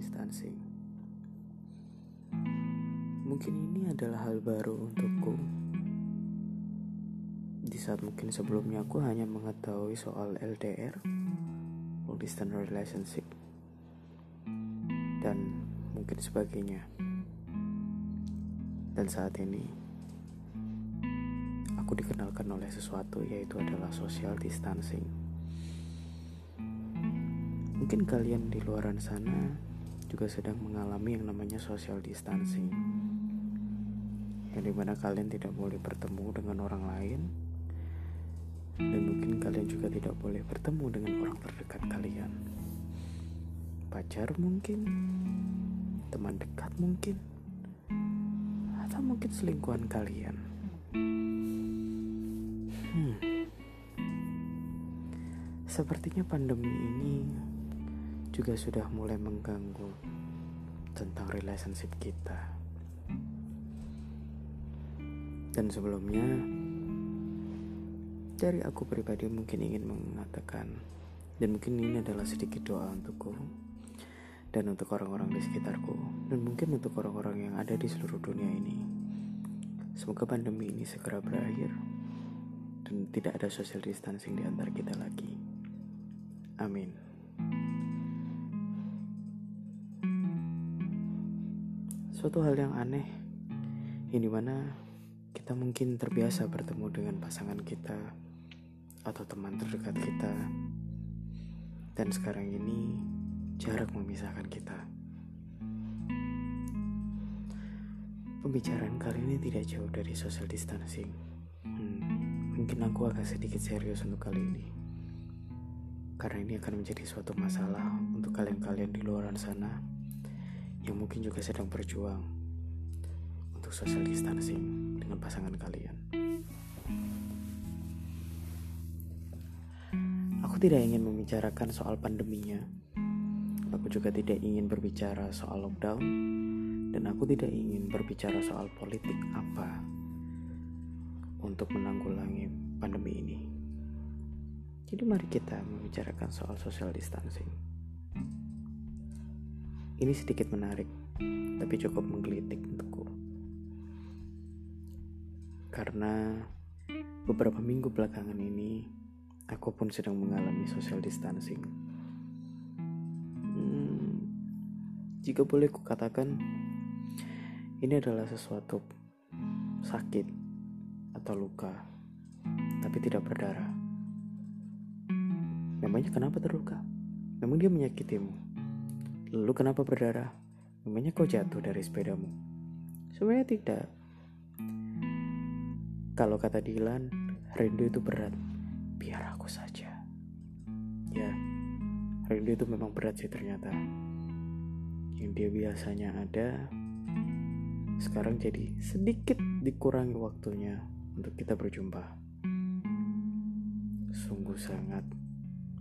distancing. Mungkin ini adalah hal baru untukku. Di saat mungkin sebelumnya aku hanya mengetahui soal LDR, long distance relationship, dan mungkin sebagainya. Dan saat ini, aku dikenalkan oleh sesuatu yaitu adalah social distancing. Mungkin kalian di luar sana juga sedang mengalami yang namanya social distancing. Yang di mana kalian tidak boleh bertemu dengan orang lain dan mungkin kalian juga tidak boleh bertemu dengan orang terdekat kalian. Pacar mungkin, teman dekat mungkin, atau mungkin selingkuhan kalian. Hmm. Sepertinya pandemi ini juga sudah mulai mengganggu tentang relationship kita. Dan sebelumnya, dari aku pribadi mungkin ingin mengatakan, dan mungkin ini adalah sedikit doa untukku, dan untuk orang-orang di sekitarku, dan mungkin untuk orang-orang yang ada di seluruh dunia ini. Semoga pandemi ini segera berakhir, dan tidak ada social distancing di antara kita lagi. Amin. Suatu hal yang aneh, ini mana kita mungkin terbiasa bertemu dengan pasangan kita atau teman terdekat kita, dan sekarang ini jarak memisahkan kita. Pembicaraan kali ini tidak jauh dari social distancing. Hmm, mungkin aku agak sedikit serius untuk kali ini. Karena ini akan menjadi suatu masalah untuk kalian-kalian di luar sana yang mungkin juga sedang berjuang untuk social distancing dengan pasangan kalian. Aku tidak ingin membicarakan soal pandeminya. Aku juga tidak ingin berbicara soal lockdown dan aku tidak ingin berbicara soal politik apa untuk menanggulangi pandemi ini. Jadi mari kita membicarakan soal social distancing. Ini sedikit menarik, tapi cukup menggelitik untukku. Karena beberapa minggu belakangan ini, aku pun sedang mengalami social distancing. Hmm, jika boleh kukatakan, ini adalah sesuatu sakit atau luka, tapi tidak berdarah. Memangnya kenapa terluka? Memang dia menyakitimu? Lalu kenapa berdarah? Memangnya kau jatuh dari sepedamu? Sebenarnya tidak. Kalau kata Dilan, rindu itu berat. Biar aku saja. Ya, rindu itu memang berat sih ternyata. Yang dia biasanya ada, sekarang jadi sedikit dikurangi waktunya untuk kita berjumpa. Sungguh sangat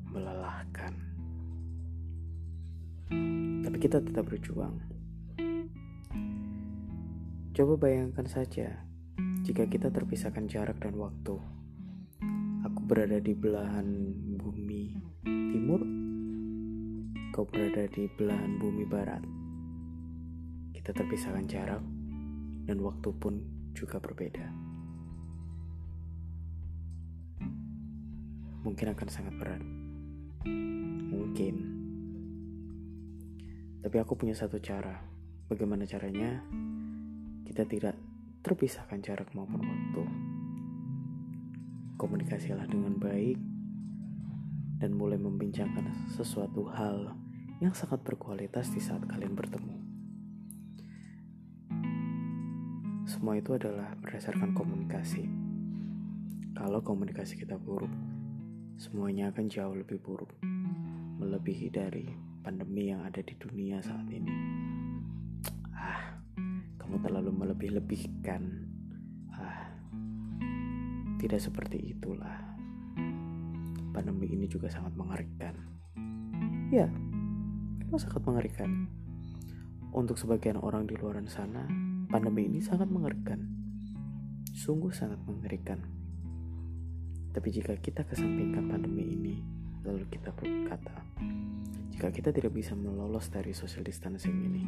melelahkan tapi kita tetap berjuang. Coba bayangkan saja jika kita terpisahkan jarak dan waktu. Aku berada di belahan bumi timur, kau berada di belahan bumi barat. Kita terpisahkan jarak dan waktu pun juga berbeda. Mungkin akan sangat berat. Tapi aku punya satu cara. Bagaimana caranya? Kita tidak terpisahkan jarak maupun waktu. Komunikasilah dengan baik dan mulai membincangkan sesuatu hal yang sangat berkualitas di saat kalian bertemu. Semua itu adalah berdasarkan komunikasi. Kalau komunikasi kita buruk, semuanya akan jauh lebih buruk, melebihi dari pandemi yang ada di dunia saat ini. Ah, kamu terlalu melebih-lebihkan. Ah, tidak seperti itulah. Pandemi ini juga sangat mengerikan. Ya, memang sangat mengerikan. Untuk sebagian orang di luar sana, pandemi ini sangat mengerikan. Sungguh sangat mengerikan. Tapi jika kita kesampingkan pandemi ini, lalu kita berkata, Jika kita tidak bisa melolos dari social distancing ini,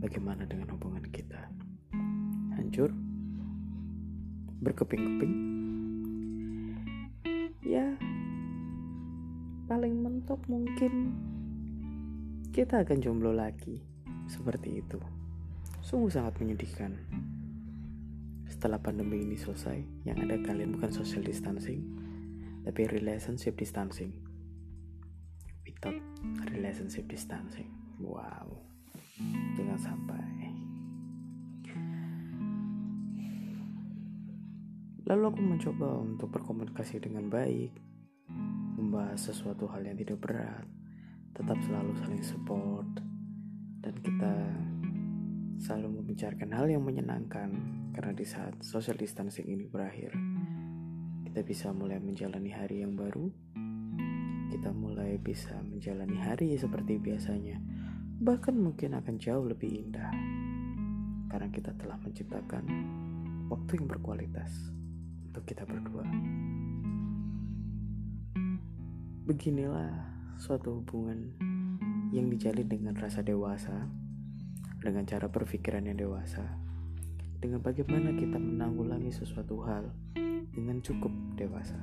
bagaimana dengan hubungan kita? Hancur? Berkeping-keping? Ya, paling mentok mungkin kita akan jomblo lagi. Seperti itu. Sungguh sangat menyedihkan. Setelah pandemi ini selesai, yang ada kalian bukan social distancing, tapi relationship distancing without relationship distancing. Wow. Jangan sampai. Lalu aku mencoba untuk berkomunikasi dengan baik. Membahas sesuatu hal yang tidak berat. Tetap selalu saling support. Dan kita selalu membicarakan hal yang menyenangkan. Karena di saat social distancing ini berakhir kita bisa mulai menjalani hari yang baru, kita mulai bisa menjalani hari seperti biasanya, bahkan mungkin akan jauh lebih indah karena kita telah menciptakan waktu yang berkualitas untuk kita berdua. Beginilah suatu hubungan yang dijalin dengan rasa dewasa, dengan cara berpikiran yang dewasa, dengan bagaimana kita menanggulangi sesuatu hal dengan cukup dewasa.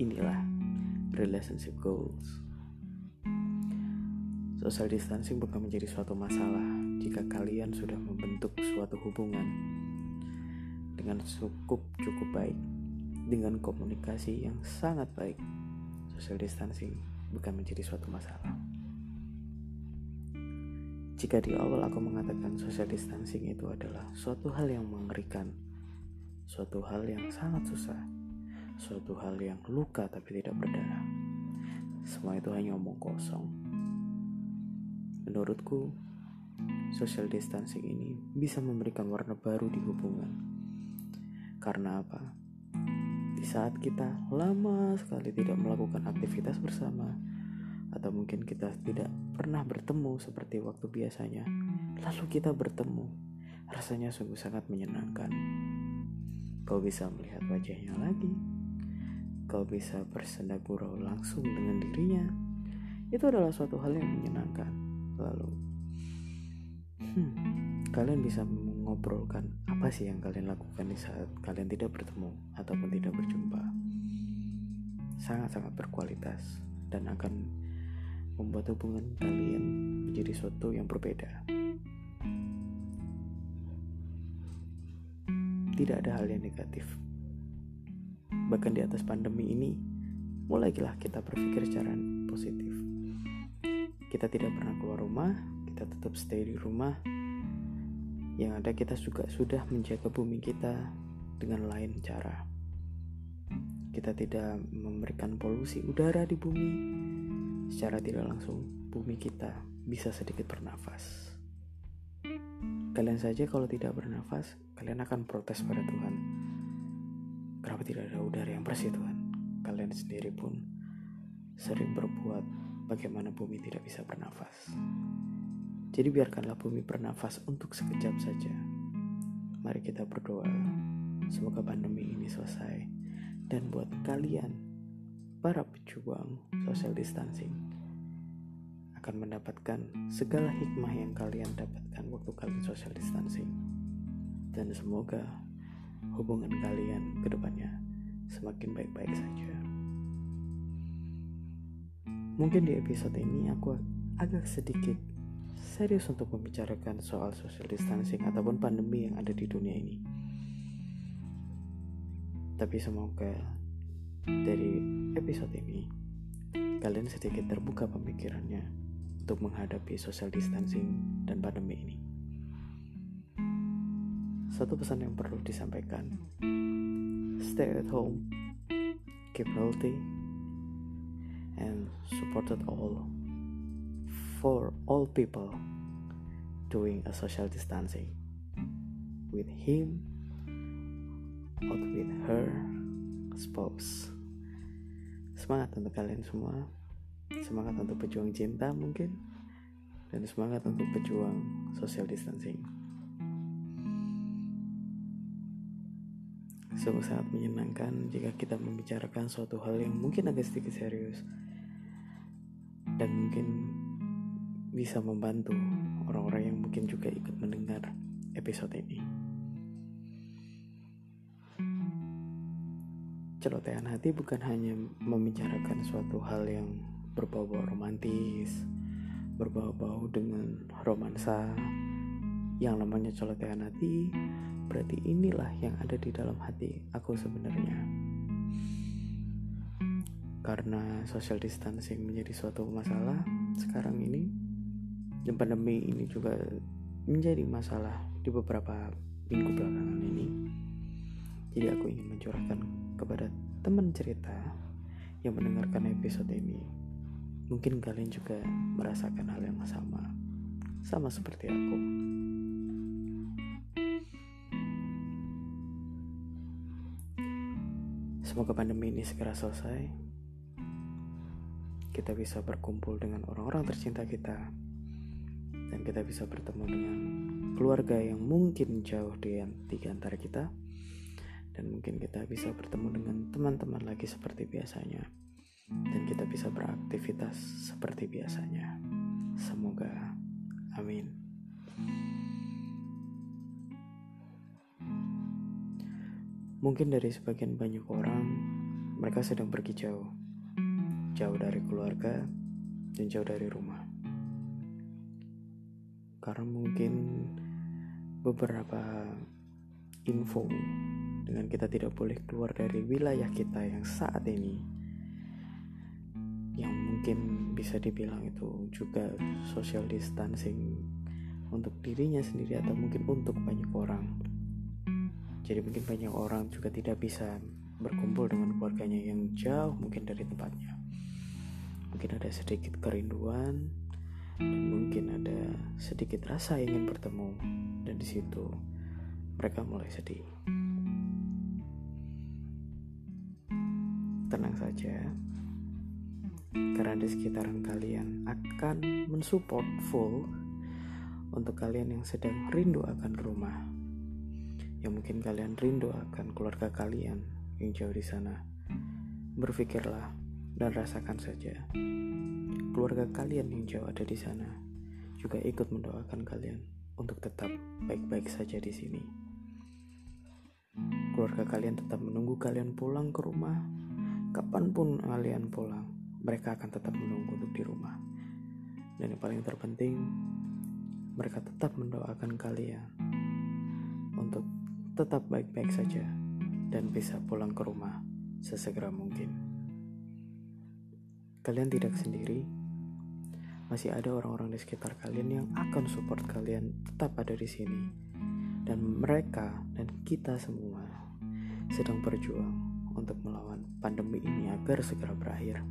Inilah relationship goals. Social distancing bukan menjadi suatu masalah jika kalian sudah membentuk suatu hubungan dengan cukup cukup baik, dengan komunikasi yang sangat baik. Social distancing bukan menjadi suatu masalah. Jika di awal aku mengatakan social distancing itu adalah suatu hal yang mengerikan, suatu hal yang sangat susah, suatu hal yang luka tapi tidak berdarah. Semua itu hanya omong kosong. Menurutku, social distancing ini bisa memberikan warna baru di hubungan. Karena apa? Di saat kita lama sekali tidak melakukan aktivitas bersama, atau mungkin kita tidak pernah bertemu seperti waktu biasanya, lalu kita bertemu, rasanya sungguh sangat menyenangkan. Kau bisa melihat wajahnya lagi. Kau bisa bersenda gurau langsung dengan dirinya. Itu adalah suatu hal yang menyenangkan. Lalu, hmm, kalian bisa mengobrolkan apa sih yang kalian lakukan di saat kalian tidak bertemu ataupun tidak berjumpa. Sangat-sangat berkualitas dan akan membuat hubungan kalian menjadi suatu yang berbeda. tidak ada hal yang negatif. Bahkan di atas pandemi ini, mulailah kita berpikir secara positif. Kita tidak pernah keluar rumah, kita tetap stay di rumah. Yang ada kita juga sudah menjaga bumi kita dengan lain cara. Kita tidak memberikan polusi udara di bumi. Secara tidak langsung, bumi kita bisa sedikit bernafas. Kalian saja kalau tidak bernafas, kalian akan protes pada Tuhan. Kenapa tidak ada udara yang bersih Tuhan? Kalian sendiri pun sering berbuat bagaimana bumi tidak bisa bernafas. Jadi biarkanlah bumi bernafas untuk sekejap saja. Mari kita berdoa. Semoga pandemi ini selesai. Dan buat kalian, para pejuang social distancing, akan mendapatkan segala hikmah yang kalian dapatkan waktu kalian social distancing dan semoga hubungan kalian ke depannya semakin baik-baik saja. Mungkin di episode ini aku agak sedikit serius untuk membicarakan soal social distancing ataupun pandemi yang ada di dunia ini. Tapi semoga dari episode ini kalian sedikit terbuka pemikirannya untuk menghadapi social distancing dan pandemi ini satu pesan yang perlu disampaikan. Stay at home, keep healthy, and supported all for all people doing a social distancing with him or with her spouse. Semangat untuk kalian semua. Semangat untuk pejuang cinta mungkin dan semangat untuk pejuang social distancing. Sungguh sangat menyenangkan jika kita membicarakan suatu hal yang mungkin agak sedikit serius. mungkin bisa membantu orang-orang yang mungkin juga ikut mendengar episode ini. Celotehan hati bukan hanya membicarakan suatu hal yang berbau-bau romantis, berbau-bau dengan romansa. Yang namanya celotehan hati berarti inilah yang ada di dalam hati aku sebenarnya. Karena social distancing menjadi suatu masalah sekarang ini dan pandemi ini juga menjadi masalah di beberapa minggu belakangan ini. Jadi aku ingin mencurahkan kepada teman cerita yang mendengarkan episode ini. Mungkin kalian juga merasakan hal yang sama, sama seperti aku. Semoga pandemi ini segera selesai. Kita bisa berkumpul dengan orang-orang tercinta kita, dan kita bisa bertemu dengan keluarga yang mungkin jauh di, antara kita. Dan mungkin kita bisa bertemu dengan teman-teman lagi seperti biasanya. Dan kita bisa beraktivitas seperti biasanya. Semoga. Amin mungkin dari sebagian banyak orang mereka sedang pergi jauh. Jauh dari keluarga dan jauh dari rumah. Karena mungkin beberapa info dengan kita tidak boleh keluar dari wilayah kita yang saat ini yang mungkin bisa dibilang itu juga social distancing untuk dirinya sendiri atau mungkin untuk banyak orang jadi mungkin banyak orang juga tidak bisa berkumpul dengan keluarganya yang jauh mungkin dari tempatnya. Mungkin ada sedikit kerinduan dan mungkin ada sedikit rasa ingin bertemu dan di situ mereka mulai sedih. Tenang saja karena di sekitaran kalian akan mensupport full untuk kalian yang sedang rindu akan rumah yang mungkin kalian rindu akan keluarga kalian yang jauh di sana. Berpikirlah dan rasakan saja. Keluarga kalian yang jauh ada di sana juga ikut mendoakan kalian untuk tetap baik-baik saja di sini. Keluarga kalian tetap menunggu kalian pulang ke rumah. Kapan pun kalian pulang, mereka akan tetap menunggu untuk di rumah. Dan yang paling terpenting, mereka tetap mendoakan kalian tetap baik-baik saja dan bisa pulang ke rumah sesegera mungkin. Kalian tidak sendiri, masih ada orang-orang di sekitar kalian yang akan support kalian tetap ada di sini. Dan mereka dan kita semua sedang berjuang untuk melawan pandemi ini agar segera berakhir,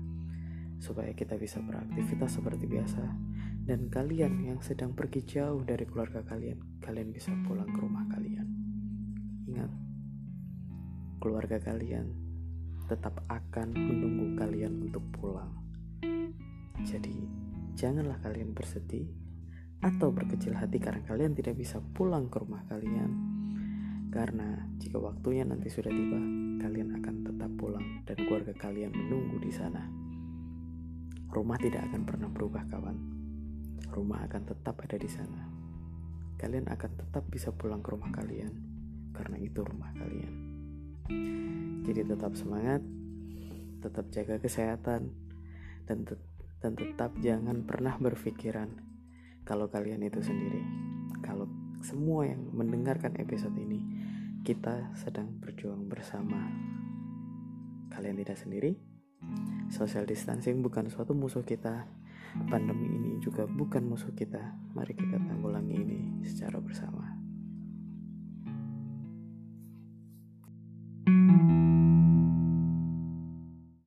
supaya kita bisa beraktivitas seperti biasa. Dan kalian yang sedang pergi jauh dari keluarga kalian, kalian bisa pulang ke rumah kalian. Keluarga kalian tetap akan menunggu kalian untuk pulang. Jadi, janganlah kalian bersedih atau berkecil hati karena kalian tidak bisa pulang ke rumah kalian karena jika waktunya nanti sudah tiba, kalian akan tetap pulang dan keluarga kalian menunggu di sana. Rumah tidak akan pernah berubah, kawan. Rumah akan tetap ada di sana. Kalian akan tetap bisa pulang ke rumah kalian karena itu rumah kalian. Jadi tetap semangat, tetap jaga kesehatan dan te dan tetap jangan pernah berpikiran kalau kalian itu sendiri. Kalau semua yang mendengarkan episode ini, kita sedang berjuang bersama. Kalian tidak sendiri. Social distancing bukan suatu musuh kita. Pandemi ini juga bukan musuh kita. Mari kita tanggulangi ini secara bersama.